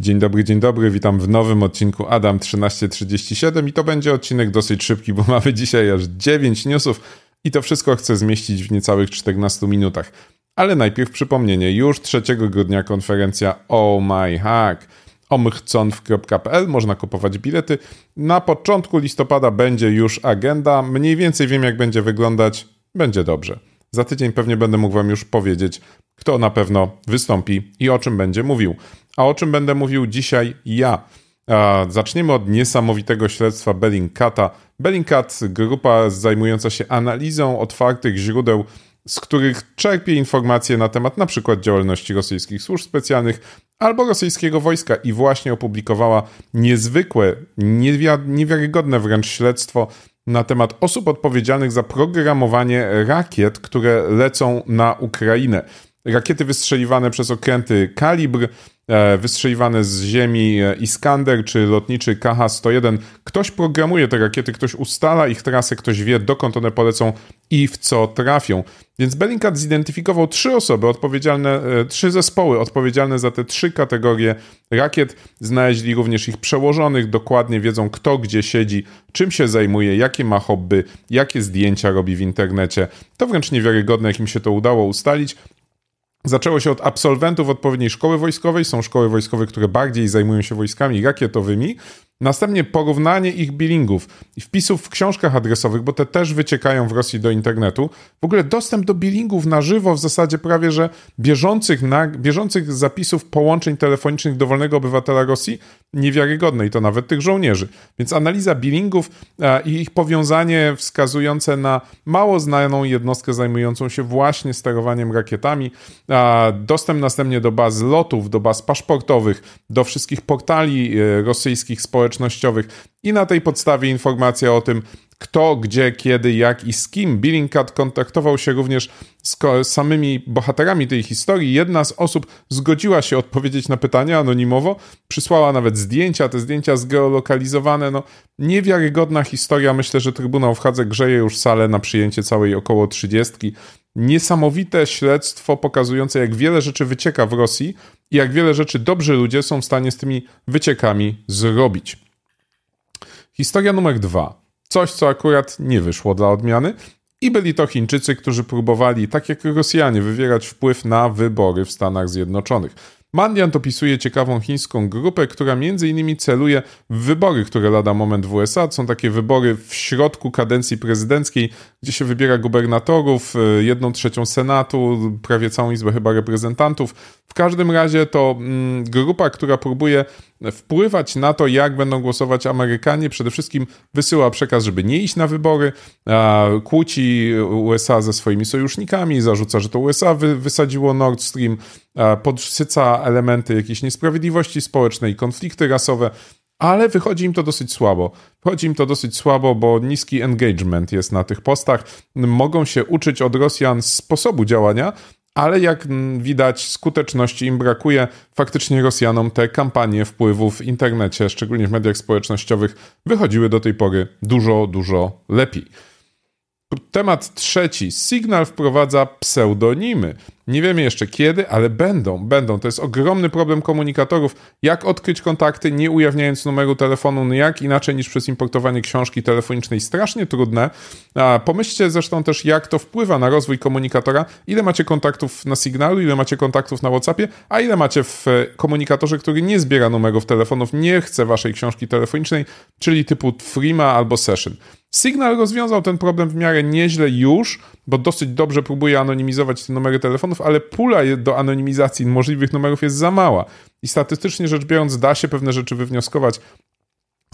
Dzień dobry, dzień dobry, witam w nowym odcinku Adam 1337 i to będzie odcinek dosyć szybki, bo mamy dzisiaj aż 9 newsów i to wszystko chcę zmieścić w niecałych 14 minutach. Ale najpierw przypomnienie, już 3 grudnia konferencja Oh My Hack omchconf.pl można kupować bilety. Na początku listopada będzie już agenda, mniej więcej wiem jak będzie wyglądać, będzie dobrze. Za tydzień pewnie będę mógł Wam już powiedzieć, kto na pewno wystąpi i o czym będzie mówił. A o czym będę mówił dzisiaj ja. Zaczniemy od niesamowitego śledztwa Bellingcata. Bellingcat, grupa zajmująca się analizą otwartych źródeł, z których czerpie informacje na temat przykład działalności rosyjskich służb specjalnych albo rosyjskiego wojska i właśnie opublikowała niezwykłe, niewiarygodne wręcz śledztwo na temat osób odpowiedzialnych za programowanie rakiet, które lecą na Ukrainę. Rakiety wystrzeliwane przez okręty Kalibr, e, wystrzeliwane z ziemi e, Iskander czy lotniczy KH-101. Ktoś programuje te rakiety, ktoś ustala ich trasę, ktoś wie dokąd one polecą i w co trafią. Więc Bellingcat zidentyfikował trzy osoby odpowiedzialne, e, trzy zespoły odpowiedzialne za te trzy kategorie rakiet. Znaleźli również ich przełożonych, dokładnie wiedzą kto gdzie siedzi, czym się zajmuje, jakie ma hobby, jakie zdjęcia robi w internecie. To wręcz niewiarygodne, jak im się to udało ustalić. Zaczęło się od absolwentów odpowiedniej szkoły wojskowej. Są szkoły wojskowe, które bardziej zajmują się wojskami rakietowymi. Następnie porównanie ich billingów i wpisów w książkach adresowych, bo te też wyciekają w Rosji do internetu. W ogóle dostęp do billingów na żywo w zasadzie prawie, że bieżących, na, bieżących zapisów połączeń telefonicznych dowolnego obywatela Rosji niewiarygodne i to nawet tych żołnierzy. Więc analiza billingów e, i ich powiązanie wskazujące na mało znaną jednostkę zajmującą się właśnie sterowaniem rakietami. Dostęp następnie do baz lotów, do baz paszportowych, do wszystkich portali e, rosyjskich społecznych społecznościowych i na tej podstawie informacja o tym, kto, gdzie, kiedy, jak i z kim. Billingcat kontaktował się również z samymi bohaterami tej historii. Jedna z osób zgodziła się odpowiedzieć na pytania anonimowo, przysłała nawet zdjęcia, te zdjęcia zgeolokalizowane. No, niewiarygodna historia. Myślę, że Trybunał w Hadze grzeje już salę na przyjęcie całej około trzydziestki. Niesamowite śledztwo pokazujące, jak wiele rzeczy wycieka w Rosji i jak wiele rzeczy dobrzy ludzie są w stanie z tymi wyciekami zrobić. Historia numer dwa. Coś, co akurat nie wyszło dla odmiany. I byli to Chińczycy, którzy próbowali, tak jak Rosjanie, wywierać wpływ na wybory w Stanach Zjednoczonych. Mandiant opisuje ciekawą chińską grupę, która między innymi celuje w wybory, które lada moment w USA. To są takie wybory w środku kadencji prezydenckiej, gdzie się wybiera gubernatorów, y, jedną trzecią senatu, prawie całą izbę chyba reprezentantów. W każdym razie to mm, grupa, która próbuje wpływać na to, jak będą głosować Amerykanie. Przede wszystkim wysyła przekaz, żeby nie iść na wybory, kłóci USA ze swoimi sojusznikami, zarzuca, że to USA wysadziło Nord Stream, podsyca elementy jakiejś niesprawiedliwości społecznej, konflikty rasowe. Ale wychodzi im to dosyć słabo. Wychodzi im to dosyć słabo, bo niski engagement jest na tych postach. Mogą się uczyć od Rosjan sposobu działania, ale jak widać, skuteczności im brakuje. Faktycznie Rosjanom te kampanie wpływu w internecie, szczególnie w mediach społecznościowych, wychodziły do tej pory dużo, dużo lepiej. Temat trzeci. Signal wprowadza pseudonimy. Nie wiemy jeszcze kiedy, ale będą, będą. To jest ogromny problem komunikatorów. Jak odkryć kontakty, nie ujawniając numeru telefonu, no jak inaczej niż przez importowanie książki telefonicznej. Strasznie trudne. Pomyślcie zresztą też, jak to wpływa na rozwój komunikatora. Ile macie kontaktów na Signalu, ile macie kontaktów na WhatsAppie, a ile macie w komunikatorze, który nie zbiera numerów telefonów, nie chce waszej książki telefonicznej, czyli typu Freema albo Session. Signal rozwiązał ten problem w miarę nieźle już, bo dosyć dobrze próbuje anonimizować te numery telefonów, ale pula do anonimizacji możliwych numerów jest za mała. I statystycznie rzecz biorąc, da się pewne rzeczy wywnioskować.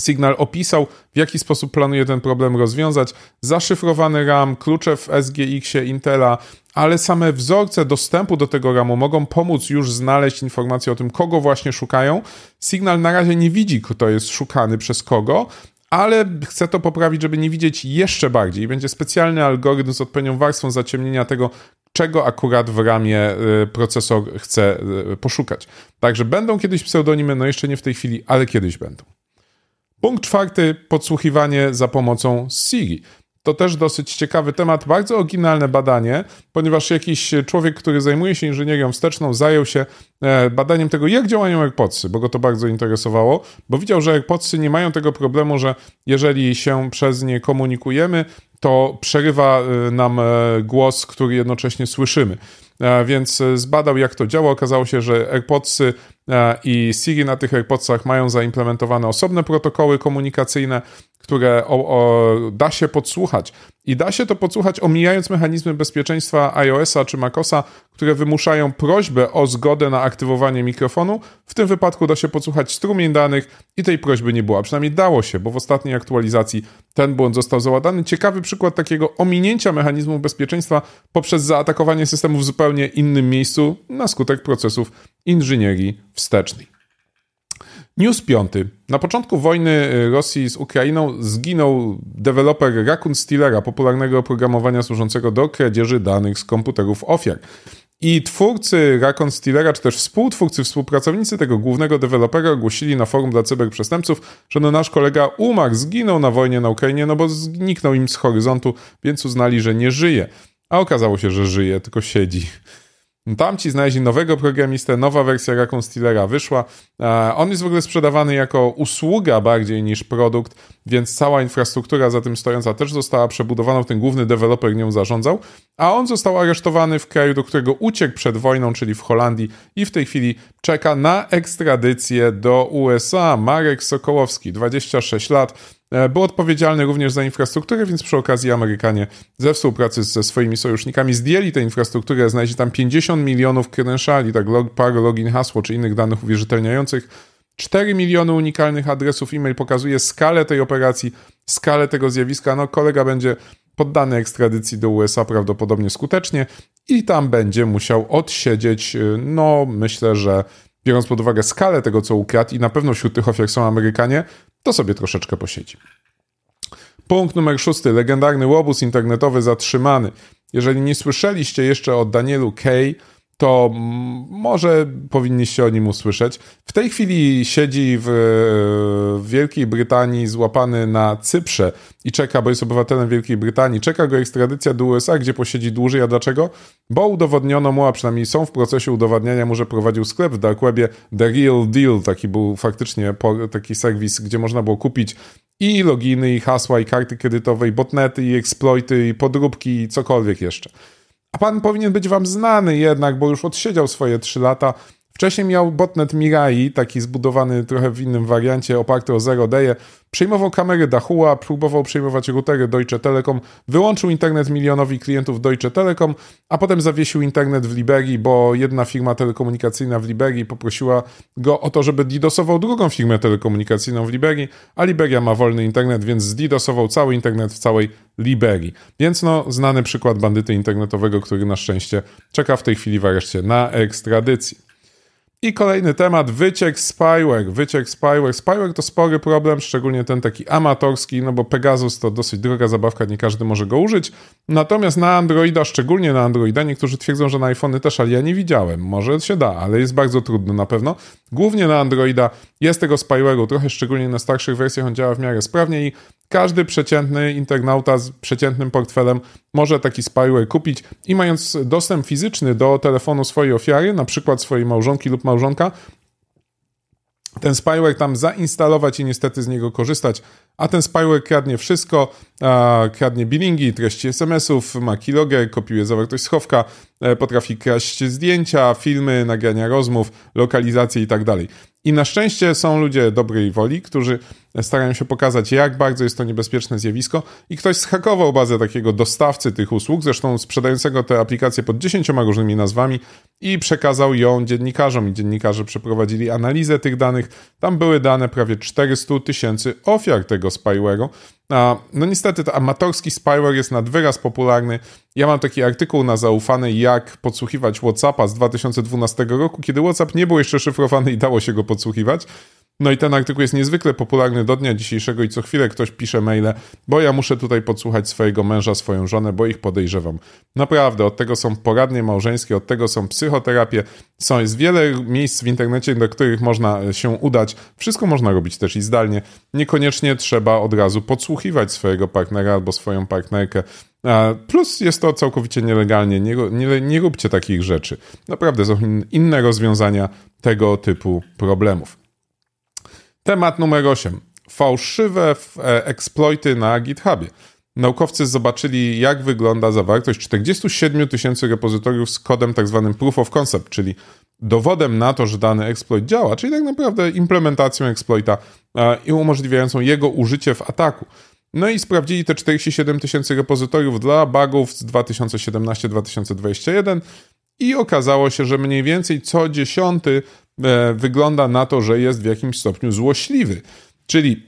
Signal opisał, w jaki sposób planuje ten problem rozwiązać. Zaszyfrowany RAM, klucze w SGX-ie Intela, ale same wzorce dostępu do tego RAMu mogą pomóc już znaleźć informacje o tym, kogo właśnie szukają. Signal na razie nie widzi, kto jest szukany przez kogo, ale chcę to poprawić, żeby nie widzieć jeszcze bardziej. Będzie specjalny algorytm z odpowiednią warstwą zaciemnienia tego, czego akurat w ramie y, procesor chce y, poszukać. Także będą kiedyś pseudonimy, no jeszcze nie w tej chwili, ale kiedyś będą. Punkt czwarty, podsłuchiwanie za pomocą Siri. To też dosyć ciekawy temat, bardzo oryginalne badanie, ponieważ jakiś człowiek, który zajmuje się inżynierią wsteczną, zajął się e, badaniem tego, jak działają AirPodsy, bo go to bardzo interesowało, bo widział, że AirPodsy nie mają tego problemu, że jeżeli się przez nie komunikujemy, to przerywa e, nam głos, który jednocześnie słyszymy. Więc zbadał, jak to działa. Okazało się, że AirPodsy i Siri na tych AirPodsach mają zaimplementowane osobne protokoły komunikacyjne, które o, o, da się podsłuchać. I da się to podsłuchać omijając mechanizmy bezpieczeństwa iOS-a czy macOSa, które wymuszają prośbę o zgodę na aktywowanie mikrofonu. W tym wypadku da się podsłuchać strumień danych i tej prośby nie było. Przynajmniej dało się, bo w ostatniej aktualizacji ten błąd został załatany. Ciekawy przykład takiego ominięcia mechanizmów bezpieczeństwa poprzez zaatakowanie systemu w zupełnie innym miejscu na skutek procesów inżynierii wstecznej. News piąty. Na początku wojny y, Rosji z Ukrainą zginął deweloper Raccoon Stealera, popularnego oprogramowania służącego do kradzieży danych z komputerów ofiar. I twórcy Raccoon Stealera, czy też współtwórcy, współpracownicy tego głównego dewelopera ogłosili na forum dla cyberprzestępców, że no nasz kolega umarł, zginął na wojnie na Ukrainie, no bo zniknął im z horyzontu, więc uznali, że nie żyje. A okazało się, że żyje, tylko siedzi. Tam ci znaleźli nowego programistę, nowa wersja Raccoon Stealera wyszła. E, on jest w ogóle sprzedawany jako usługa bardziej niż produkt, więc cała infrastruktura za tym stojąca też została przebudowana, ten główny deweloper nią zarządzał, a on został aresztowany w kraju, do którego uciekł przed wojną, czyli w Holandii i w tej chwili czeka na ekstradycję do USA. Marek Sokołowski, 26 lat, był odpowiedzialny również za infrastrukturę, więc przy okazji Amerykanie ze współpracy ze swoimi sojusznikami zdjęli tę infrastrukturę, znaleźli tam 50 milionów credentiali, tak log, parę login, hasło czy innych danych uwierzytelniających. 4 miliony unikalnych adresów e-mail pokazuje skalę tej operacji, skalę tego zjawiska. No, kolega będzie poddany ekstradycji do USA prawdopodobnie skutecznie i tam będzie musiał odsiedzieć, e, no myślę, że biorąc pod uwagę skalę tego, co ukradł i na pewno wśród tych ofiar są Amerykanie, to sobie troszeczkę posiedzi. Punkt numer szósty. Legendarny łobuz internetowy zatrzymany. Jeżeli nie słyszeliście jeszcze o Danielu Kay, to może powinniście o nim usłyszeć. W tej chwili siedzi w, Wielkiej Brytanii złapany na Cyprze i czeka, bo jest obywatelem Wielkiej Brytanii. Czeka go ekstradycja do USA, gdzie posiedzi dłużej. A dlaczego? Bo udowodniono mu, a przynajmniej są w procesie udowadniania mu, że prowadził sklep w Dark Webie The Real Deal. Taki był faktycznie taki serwis, gdzie można było kupić i loginy, i hasła, i karty kredytowe, i botnety, i exploity, i podróbki, i cokolwiek jeszcze. A pan powinien być wam znany jednak, bo już odsiedział swoje 3 lata. Wcześniej miał botnet Mirai, taki zbudowany trochę w innym wariancie, oparty o Zero Day. Przejmował kamery Dahua, próbował przejmować routery Deutsche Telekom, wyłączył internet milionowi klientów Deutsche Telekom, a potem zawiesił internet w Liberii, bo jedna firma telekomunikacyjna w Liberii poprosiła go o to, żeby didosował drugą firmę telekomunikacyjną w Liberii, a Liberia ma wolny internet, więc zdidosował cały internet w całej Liberii. Więc no, znany przykład bandyty internetowego, który na szczęście czeka w tej chwili w areszcie na ekstradycję. I kolejny temat, wyciek spyware. Wyciek spyware. Spyware to spory problem, szczególnie ten taki amatorski, no bo Pegasus to dosyć droga zabawka, nie każdy może go użyć. Natomiast na Androida, szczególnie na Androida, niektórzy twierdzą, że na iPhony też, ale ja nie widziałem. Może się da, ale jest bardzo trudno na pewno. Głównie na Androida jest tego spyware'u trochę, szczególnie na starszych wersjach on działa w miarę sprawnie i każdy przeciętny internauta z przeciętnym portfelem może taki spyware kupić i mając dostęp fizyczny do telefonu swojej ofiary, na przykład swojej małżonki lub małżonka, ten spyware tam zainstalować i niestety z niego korzystać, a ten spyware kradnie wszystko, kradnie billingi, treści SMS-ów, ma keylogger, kopiuje zawartość schowka, e, potrafi kraść zdjęcia, filmy, nagrania rozmów, lokalizacje i tak. I na szczęście są ludzie dobrej woli, którzy starają się pokazać, jak bardzo jest to niebezpieczne zjawisko i ktoś zhakował bazę takiego dostawcy tych usług, zresztą sprzedającego te aplikacje pod dziesięcioma różnymi nazwami i przekazał ją dziennikarzom i dziennikarze przeprowadzili analizę tych danych. Tam były dane prawie 400 tysięcy ofiar tego spyware'u. No niestety, to amatorski spyware jest nad wyraz popularny. Ja mam taki artykuł na zaufany, jak podsłuchiwać WhatsAppa z 2012 roku, kiedy WhatsApp nie był jeszcze szyfrowany i dało się go podsłuchiwać. No i ten artykuł jest niezwykle popularny do dnia dzisiejszego i co chwilę ktoś pisze maile, bo ja muszę tutaj podsłuchać swojego męża, swoją żonę, bo ich podejrzewam. Naprawdę, od tego są poradnie małżeńskie, od tego są psychoterapie, są, jest wiele miejsc w internecie, do których można się udać. Wszystko można robić też i zdalnie. Niekoniecznie trzeba od razu podsłuchiwać swojego partnera albo swoją partnerkę. Plus jest to całkowicie nielegalnie. Nie, nie, nie róbcie takich rzeczy. Naprawdę są inne rozwiązania tego typu problemów. Temat numer 8. Fałszywe e, exploity na GitHubie. Naukowcy zobaczyli, jak wygląda zawartość 47 tysięcy repozytoriów z kodem tzw. Tak proof of concept, czyli dowodem na to, że dany exploit działa, czyli tak naprawdę implementacją exploita i umożliwiającą jego użycie w ataku. No i sprawdzili te 47 tysięcy repozytoriów dla bugów z 2017-2021 i okazało się, że mniej więcej co dziesiąty e, wygląda na to, że jest w jakimś stopniu złośliwy. Czyli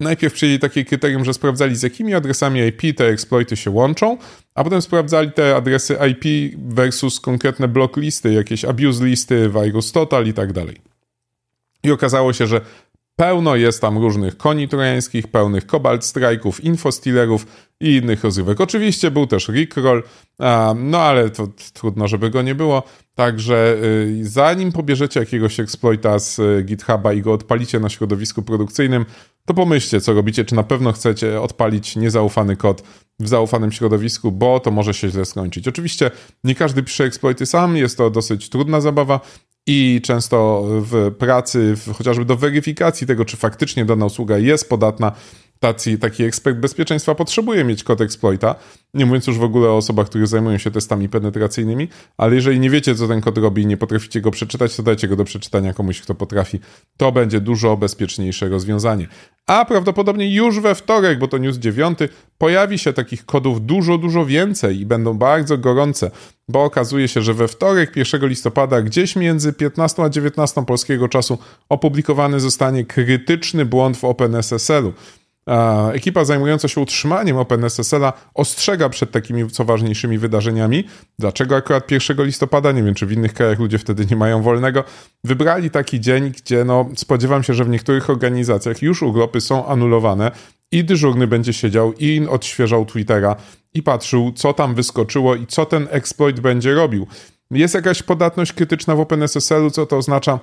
najpierw przyjęli takie kryterium, że sprawdzali z jakimi adresami IP te exploity się łączą, a potem sprawdzali te adresy IP versus konkretne block listy, jakieś abuse listy, virus total i tak dalej. I okazało się, że Pełno jest tam różnych koni trojańskich, pełnych Cobalt Strike'ów, Infostealerów i innych rozrywek. Oczywiście był też Rickroll, no ale to trudno, żeby go nie było. Także y, zanim pobierzecie jakiegoś exploita z y, GitHuba i go odpalicie na środowisku produkcyjnym, to pomyślcie, co robicie, czy na pewno chcecie odpalić niezaufany kod w zaufanym środowisku, bo to może się źle skończyć. Oczywiście nie każdy pisze exploity sam, jest to dosyć trudna zabawa, i często w pracy, w, chociażby do weryfikacji tego, czy faktycznie dana usługa jest podatna, tacy, taki ekspert bezpieczeństwa potrzebuje mieć kod exploita, nie mówiąc już w ogóle o osobach, które zajmują się testami penetracyjnymi, ale jeżeli nie wiecie, co ten kod robi i nie potraficie go przeczytać, to dajcie go do przeczytania komuś, kto potrafi. To będzie dużo bezpieczniejsze rozwiązanie. A prawdopodobnie już we wtorek, bo to news 9, pojawi się takich kodów dużo, dużo więcej i będą bardzo gorące, bo okazuje się, że we wtorek 1 listopada, gdzieś między 15 a 19 polskiego czasu, opublikowany zostanie krytyczny błąd w OpenSSL-u. Ekipa zajmująca się utrzymaniem OpenSSL-a ostrzega przed takimi co ważniejszymi wydarzeniami. Dlaczego akurat 1 listopada? Nie wiem, czy w innych krajach ludzie wtedy nie mają wolnego. Wybrali taki dzień, gdzie no, spodziewam się, że w niektórych organizacjach już urlopy są anulowane i dyżurny będzie siedział i odświeżał Twittera i patrzył, co tam wyskoczyło i co ten exploit będzie robił. Jest jakaś podatność krytyczna w OpenSSL-u, co to oznacza?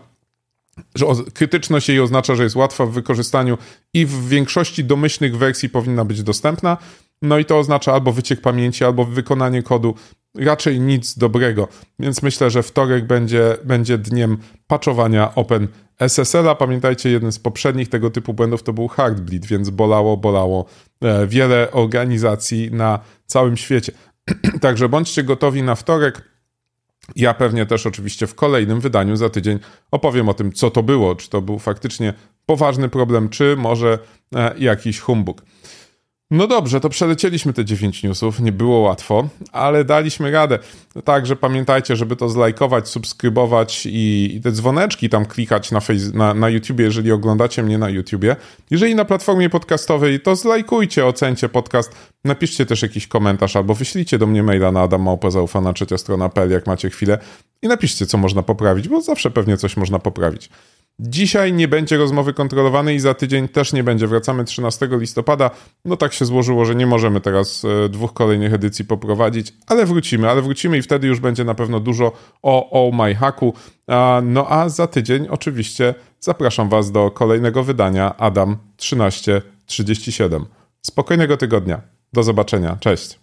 Że krytyczność jej oznacza, że jest łatwa w wykorzystaniu i w większości domyślnych wersji powinna być dostępna. No i to oznacza albo wyciek pamięci, albo wykonanie kodu. Raczej nic dobrego. Więc myślę, że wtorek będzie, będzie dniem patchowania Open SSL-a. Pamiętajcie, jeden z poprzednich tego typu błędów to był Heartbleed, więc bolało, bolało e, wiele organizacji na całym świecie. Także bądźcie gotowi na wtorek. Ja pewnie też oczywiście w kolejnym wydaniu za tydzień opowiem o tym, co to było, czy to był faktycznie poważny problem, czy może e, jakiś humbug. No dobrze, to przelecieliśmy te 9 newsów, nie było łatwo, ale daliśmy radę. Także pamiętajcie, żeby to zlajkować, subskrybować i, i te dzwoneczki tam klikać na, face, na, na YouTubie, jeżeli oglądacie mnie na YouTubie. Jeżeli na platformie podcastowej, to zlajkujcie, ocencie podcast, napiszcie też jakiś komentarz albo wyślijcie do mnie maila na adammałpazaufana trzecia strona.pl, jak macie chwilę i napiszcie, co można poprawić, bo zawsze pewnie coś można poprawić. Dzisiaj nie będzie rozmowy kontrolowanej i za tydzień też nie będzie. Wracamy 13 listopada. No tak się złożyło, że nie możemy teraz e, dwóch kolejnych edycji poprowadzić, ale wrócimy, ale wrócimy i wtedy już będzie na pewno dużo o Oh My Hacku. No a za tydzień oczywiście zapraszam Was do kolejnego wydania Adam 1337. Spokojnego tygodnia. Do zobaczenia. Cześć.